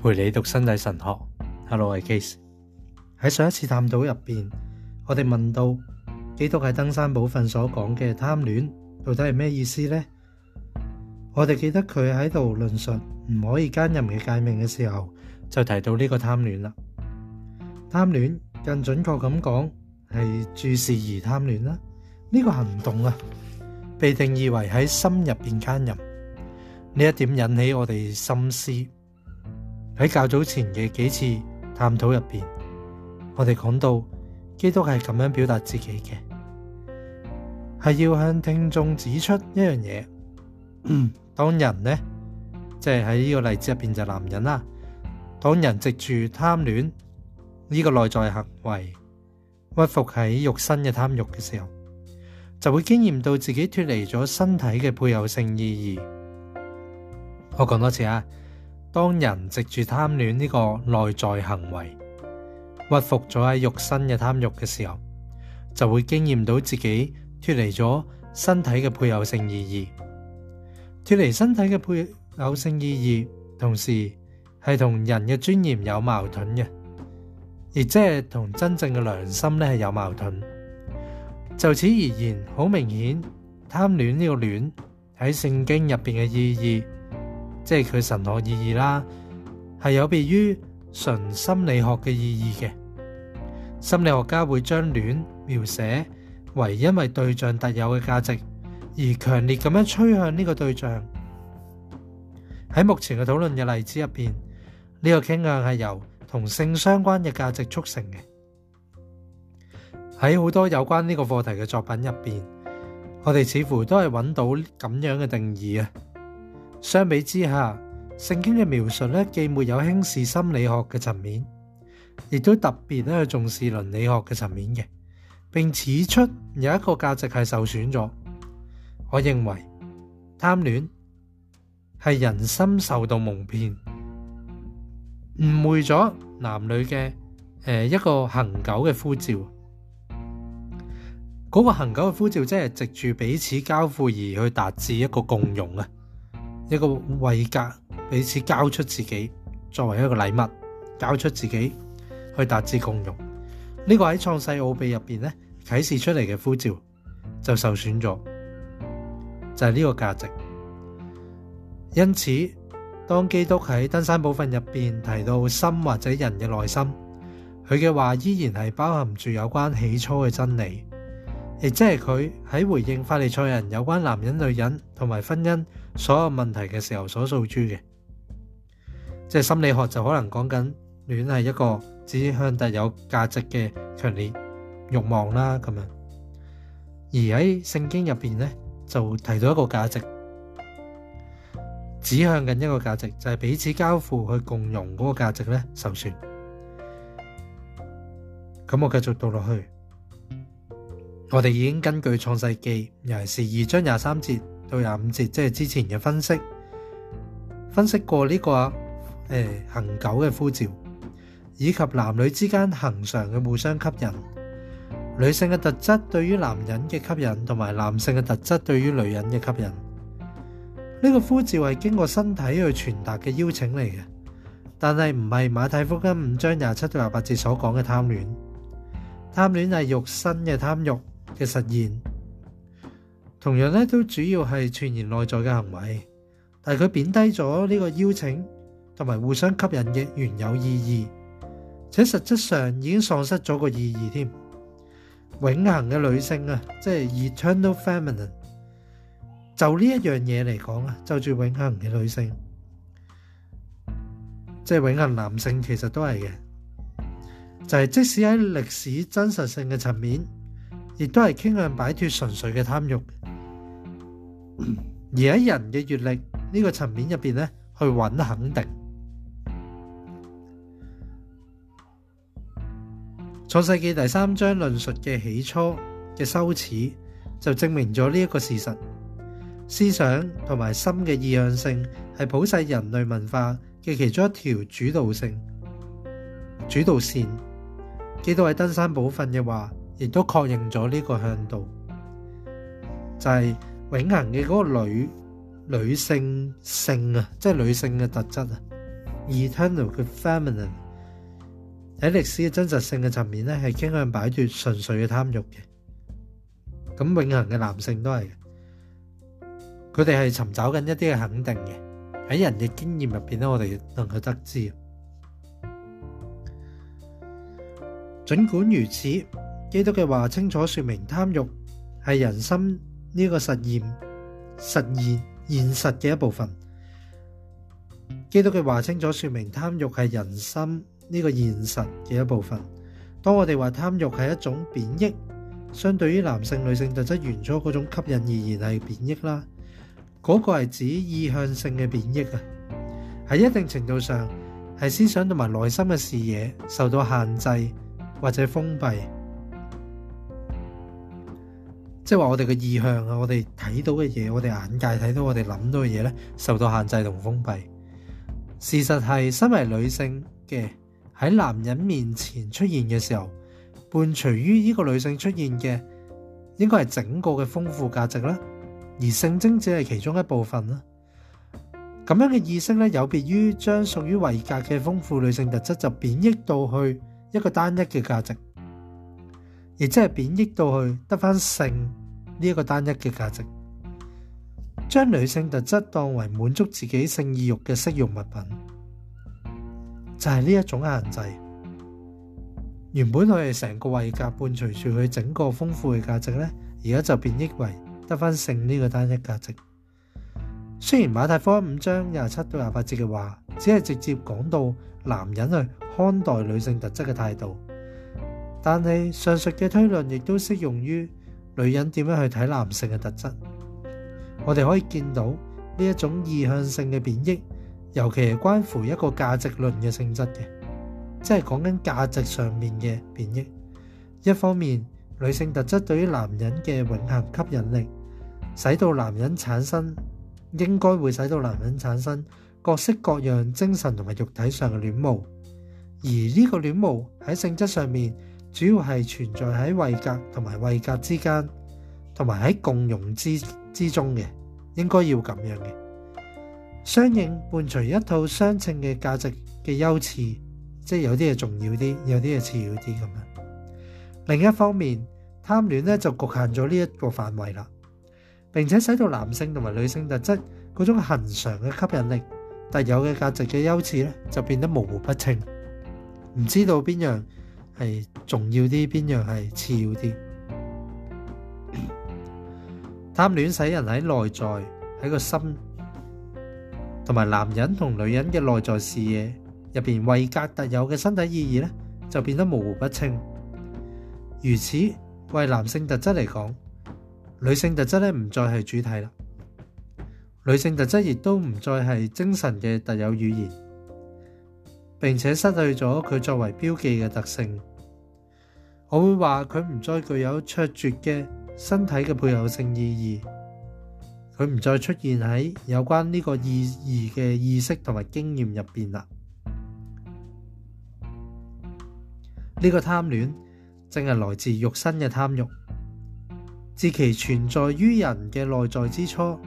陪你读身体神学。Hello，我系 Case。喺上一次探讨入边，我哋问到基督喺登山宝训所讲嘅贪恋，到底系咩意思呢？我哋记得佢喺度论述唔可以奸淫嘅界命嘅时候，就提到呢个贪恋啦。贪恋，更准确咁讲系注视而贪恋啦。呢个行动啊，被定义为喺心入边奸淫。呢一点引起我哋深思。喺较早前嘅几次探讨入边，我哋讲到基督系咁样表达自己嘅，系要向听众指出一样嘢：当人呢，即系喺呢个例子入边就男人啦，当人藉住贪恋呢个内在行为屈服喺肉身嘅贪欲嘅时候，就会经验到自己脱离咗身体嘅配偶性意义。我讲多次啊。当人藉住贪恋呢个内在行为屈服咗喺肉身嘅贪欲嘅时候，就会经验到自己脱离咗身体嘅配偶性意义，脱离身体嘅配偶性意义，同时系同人嘅尊严有矛盾嘅，亦即系同真正嘅良心咧系有矛盾。就此而言，好明显，贪恋呢个恋喺圣经入边嘅意义。即系佢神学意义啦，系有别于纯心理学嘅意义嘅。心理学家会将恋描写为因为对象特有嘅价值而强烈咁样趋向呢个对象。喺目前嘅讨论嘅例子入边，呢个倾向系由同性相关嘅价值促成嘅。喺好多有关呢个课题嘅作品入边，我哋似乎都系揾到咁样嘅定义啊。相比之下，圣经嘅描述咧，既没有轻视心理学嘅层面，亦都特别咧去重视伦理学嘅层面嘅，并指出有一个价值系受损咗。我认为贪恋系人心受到蒙骗，误会咗男女嘅诶一个恒久嘅呼召。嗰个恒久嘅呼召，即系藉住彼此交付而去达至一个共融啊！一个位格彼此交出自己，作为一个礼物，交出自己去达至共融。呢个喺创世奥秘入边咧启示出嚟嘅呼召就受损咗，就系呢个价值。因此，当基督喺登山宝训入边提到心或者人嘅内心，佢嘅话依然系包含住有关起初嘅真理，亦即系佢喺回应法利赛人有关男人女人。同埋婚姻所有问题嘅时候所诉诸嘅，即系心理学就可能讲紧恋系一个指向特有价值嘅强烈欲望啦。咁样而喺圣经入边呢，就提到一个价值指向紧一个价值，就系彼此交付去共融嗰个价值呢，受损。咁我继续读落去，我哋已经根据创世纪，尤其是二章廿三节。到廿五節，即係之前嘅分析，分析過呢個誒恆久嘅呼召，以及男女之間恒常嘅互相吸引，女性嘅特質對於男人嘅吸引，同埋男性嘅特質對於女人嘅吸引。呢個呼召係經過身體去傳達嘅邀請嚟嘅，但係唔係馬太福音五章廿七到廿八節所講嘅貪戀，貪戀係肉身嘅貪欲嘅實現。同樣咧都主要係傳言內在嘅行為，但係佢貶低咗呢個邀請同埋互相吸引嘅原有意義，且實質上已經喪失咗個意義添。永恒嘅女性啊，即係 eternal feminine，就呢一樣嘢嚟講啊，就住永恒嘅女性，即係永恒男性其實都係嘅，就係即使喺歷史真實性嘅層面。亦都系傾向擺脱純粹嘅貪欲。而喺人嘅阅歷呢個層面入边咧，去揾肯定。創世纪第三章論述嘅起初嘅羞恥，就證明咗呢一個事實：思想同埋心嘅意向性係普世人類文化嘅其中一條主導性主導線。基督喺登山寶訓嘅話。亦都確認咗呢個向度，就係永恒嘅嗰個女女性性啊，即系女性嘅特質啊。Eternal 嘅 feminine 喺歷史嘅真實性嘅層面咧，係傾向擺脱純粹嘅貪欲嘅。咁永恒嘅男性都係嘅，佢哋係尋找緊一啲嘅肯定嘅喺人嘅經驗入边咧，我哋能够得知。儘管如此。基督嘅话清楚说明贪欲系人心呢个实验实现现实嘅一部分。基督嘅话清楚说明贪欲系人心呢个现实嘅一部分。当我哋话贪欲系一种贬抑，相对于男性、女性特质原初嗰种吸引而言系贬抑啦。嗰个系指意向性嘅贬抑啊，喺一定程度上系思想同埋内心嘅视野受到限制或者封闭。即系话我哋嘅意向啊，我哋睇到嘅嘢，我哋眼界睇到，我哋谂到嘅嘢咧，受到限制同封闭。事实系身为女性嘅喺男人面前出现嘅时候，伴随于呢个女性出现嘅，应该系整个嘅丰富价值啦，而性征只系其中一部分啦。咁样嘅意识咧，有别于将属于维格嘅丰富女性特质就贬抑到去一个单一嘅价值，亦即系贬抑到去得翻性。呢一个单一嘅价值，将女性特质当为满足自己性意欲嘅食用物品，就系呢一种限制。原本佢哋成个位格伴随住佢整个丰富嘅价值呢而家就变益为得翻性呢个单一价值。虽然马太福音五章廿七到廿八节嘅话，只系直接讲到男人去看待女性特质嘅态度，但系上述嘅推论亦都适用于。女人点样去睇男性嘅特质？我哋可以见到呢一种意向性嘅变异，尤其系关乎一个价值论嘅性质嘅，即系讲紧价值上面嘅变异。一方面，女性特质对于男人嘅永恒吸引力，使到男人产生，应该会使到男人产生各式各样精神同埋肉体上嘅恋慕，而呢个恋慕喺性质上面。主要系存在喺位格同埋位格之间，同埋喺共融之之中嘅，应该要咁样嘅。相应伴随一套相称嘅价值嘅优次，即系有啲嘢重要啲，有啲嘢次要啲咁样。另一方面，贪恋咧就局限咗呢一个范围啦，并且使到男性同埋女性特质嗰种恒常嘅吸引力、特有嘅价值嘅优次咧，就变得模糊不清，唔知道边样。係重要啲，邊樣係次要啲？貪戀使人喺內在喺個心，同埋男人同女人嘅內在視野入边維格特有嘅身體意義呢，就變得模糊不清。如此為男性特質嚟講，女性特質呢唔再係主体啦，女性特質亦都唔再係精神嘅特有語言。並且失去咗佢作為標記嘅特性，我會話佢唔再具有卓絕嘅身體嘅配偶性意義，佢唔再出現喺有關呢個意義嘅意識同埋經驗入边啦。呢個貪戀正係來自肉身嘅貪欲，自其存在於人嘅內在之初，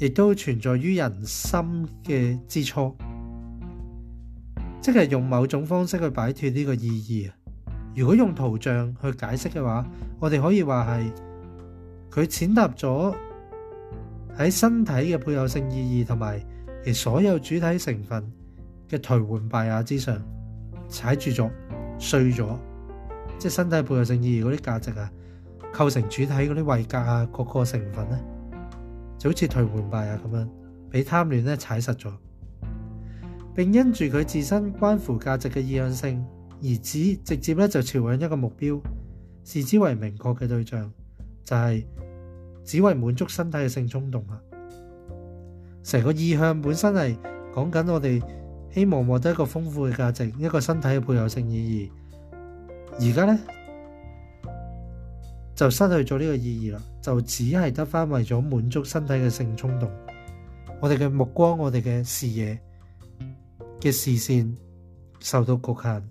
亦都存在於人心嘅之初。即係用某種方式去擺脱呢個意義啊！如果用圖像去解釋嘅話，我哋可以話係佢淺踏咗喺身體嘅配偶性意義同埋其所有主體成分嘅颓垣敗瓦之上，踩住咗碎咗，即系身體配偶性意義嗰啲價值啊，構成主體嗰啲位格啊各個成分咧，就好似颓垣敗啊咁樣，俾貪戀咧踩實咗。并因住佢自身关乎价值嘅意向性，而指直接咧就朝向一个目标，视之为明确嘅对象，就系只为满足身体嘅性冲动啦。成个意向本身系讲紧我哋希望获得一个丰富嘅价值，一个身体嘅配偶性意义。而家呢，就失去咗呢个意义啦，就只系得翻为咗满足身体嘅性冲动。我哋嘅目光，我哋嘅视野。嘅視線受到局限，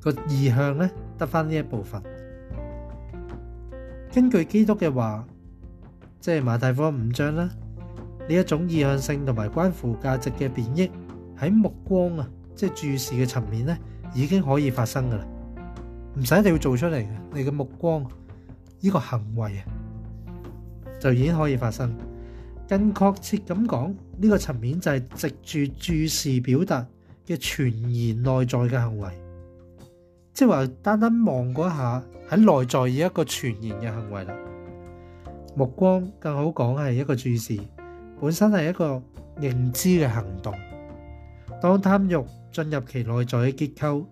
個意向咧得翻呢一部分。根據基督嘅話，即係馬太福音五章啦，呢一種意向性同埋關乎價值嘅贬抑喺目光啊，即係注視嘅層面咧，已經可以發生噶啦，唔使一定要做出嚟嘅，你嘅目光呢個行為啊，就已經可以發生。更確切咁講，呢個層面就係藉住注視表達嘅傳言內在嘅行為，即係話單單望嗰一下喺內在以一個傳言嘅行為啦。目光更好講係一個注視，本身係一個認知嘅行動。當貪欲進入其內在嘅結構，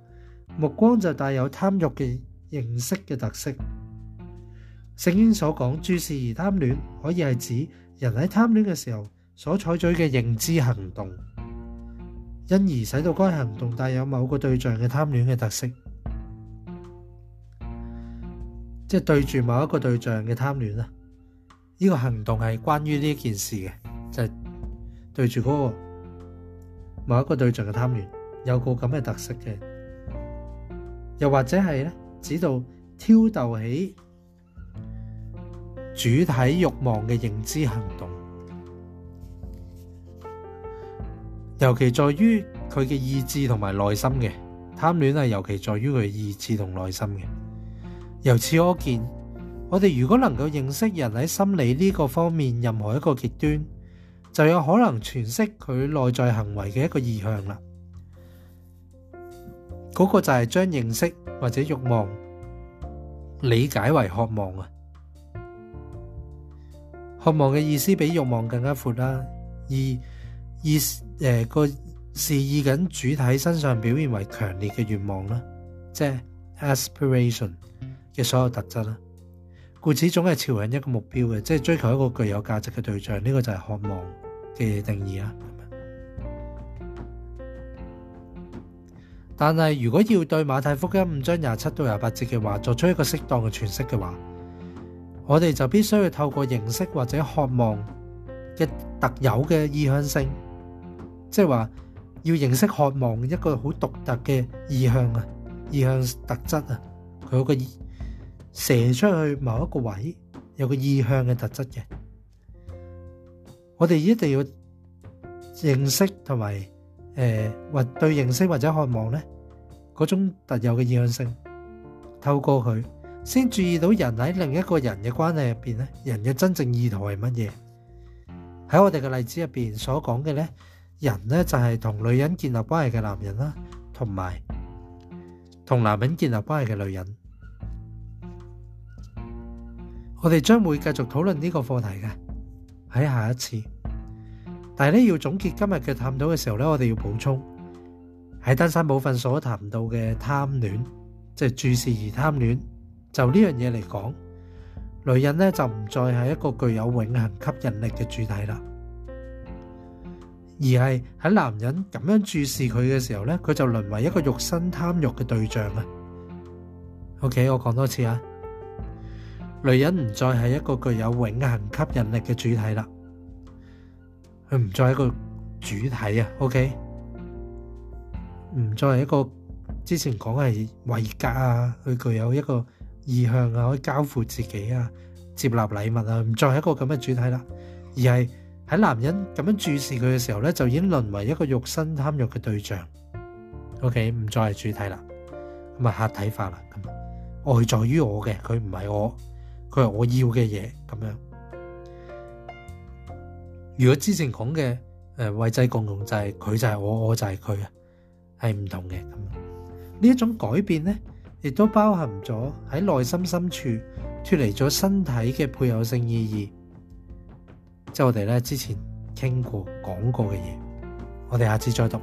目光就帶有貪欲嘅認識嘅特色。聖經所講注視而貪戀，可以係指。人喺贪恋嘅时候所采取嘅认知行动，因而使到该行动带有某个对象嘅贪恋嘅特色，即系对住某一个对象嘅贪恋啦。呢个行动系关于呢件事嘅，就系对住嗰个某一个对象嘅贪恋，有个咁嘅特色嘅，又或者系咧，指到挑逗起。主体欲望嘅认知行动，尤其在于佢嘅意志同埋内心嘅贪恋系尤其在于佢意志同内心嘅。由此可见，我哋如果能够认识人喺心理呢个方面任何一个极端，就有可能诠释佢内在行为嘅一个意向啦。嗰个就系将认识或者欲望理解为渴望啊！渴望嘅意思比欲望更加闊啦，意意诶个示意緊主体身上表現為強烈嘅願望啦，即系 aspiration 嘅所有特質啦，故此總係朝向一個目標嘅，即係追求一個具有價值嘅對象，呢個就係渴望嘅定義啦。但係如果要對馬太福音五章廿七到廿八節嘅話作出一個適當嘅诠釋嘅話，我哋就必須去透過認識或者渴望嘅特有嘅意向性，即係話要認識渴望一個好獨特嘅意向啊，意向特質啊，佢個射出去某一個位有個意向嘅特質嘅，我哋一定要認識同埋诶或對認識或者渴望咧嗰種特有嘅意向性，透過佢。先注意到人喺另一個人嘅關係入边咧，人嘅真正意圖係乜嘢？喺我哋嘅例子入边所講嘅咧，人咧就係同女人建立關係嘅男人啦，同埋同男人建立關係嘅女人。我哋將會繼續討論呢個課題嘅喺下一次，但係咧要總結今日嘅探討嘅時候咧，我哋要補充喺登山部分所談到嘅貪戀，即係注視而貪戀。就呢样嘢嚟讲，女人呢就唔再系一个具有永恒吸引力嘅主体啦，而系喺男人咁样注视佢嘅时候呢，佢就沦为一个肉身贪欲嘅对象啊。OK，我讲多次啊，女人唔再系一个具有永恒吸引力嘅主体啦，佢唔再一个主体啊。OK，唔再系一个之前讲系维格啊，佢具有一个。意向啊，可以交付自己啊，接纳礼物啊，唔再系一个咁嘅主体啦，而系喺男人咁样注视佢嘅时候咧，就已沦为一个肉身贪欲嘅对象。O.K. 唔再系主体啦，咁啊客体化啦，咁外在于我嘅，佢唔系我，佢系我要嘅嘢咁样。如果之前讲嘅诶位制共用就系佢就系我，我就系佢啊，系唔同嘅咁。呢一种改变咧。亦都包含咗喺内心深处脱离咗身体嘅配偶性意义，即系我哋咧之前倾过讲过嘅嘢，我哋下次再读。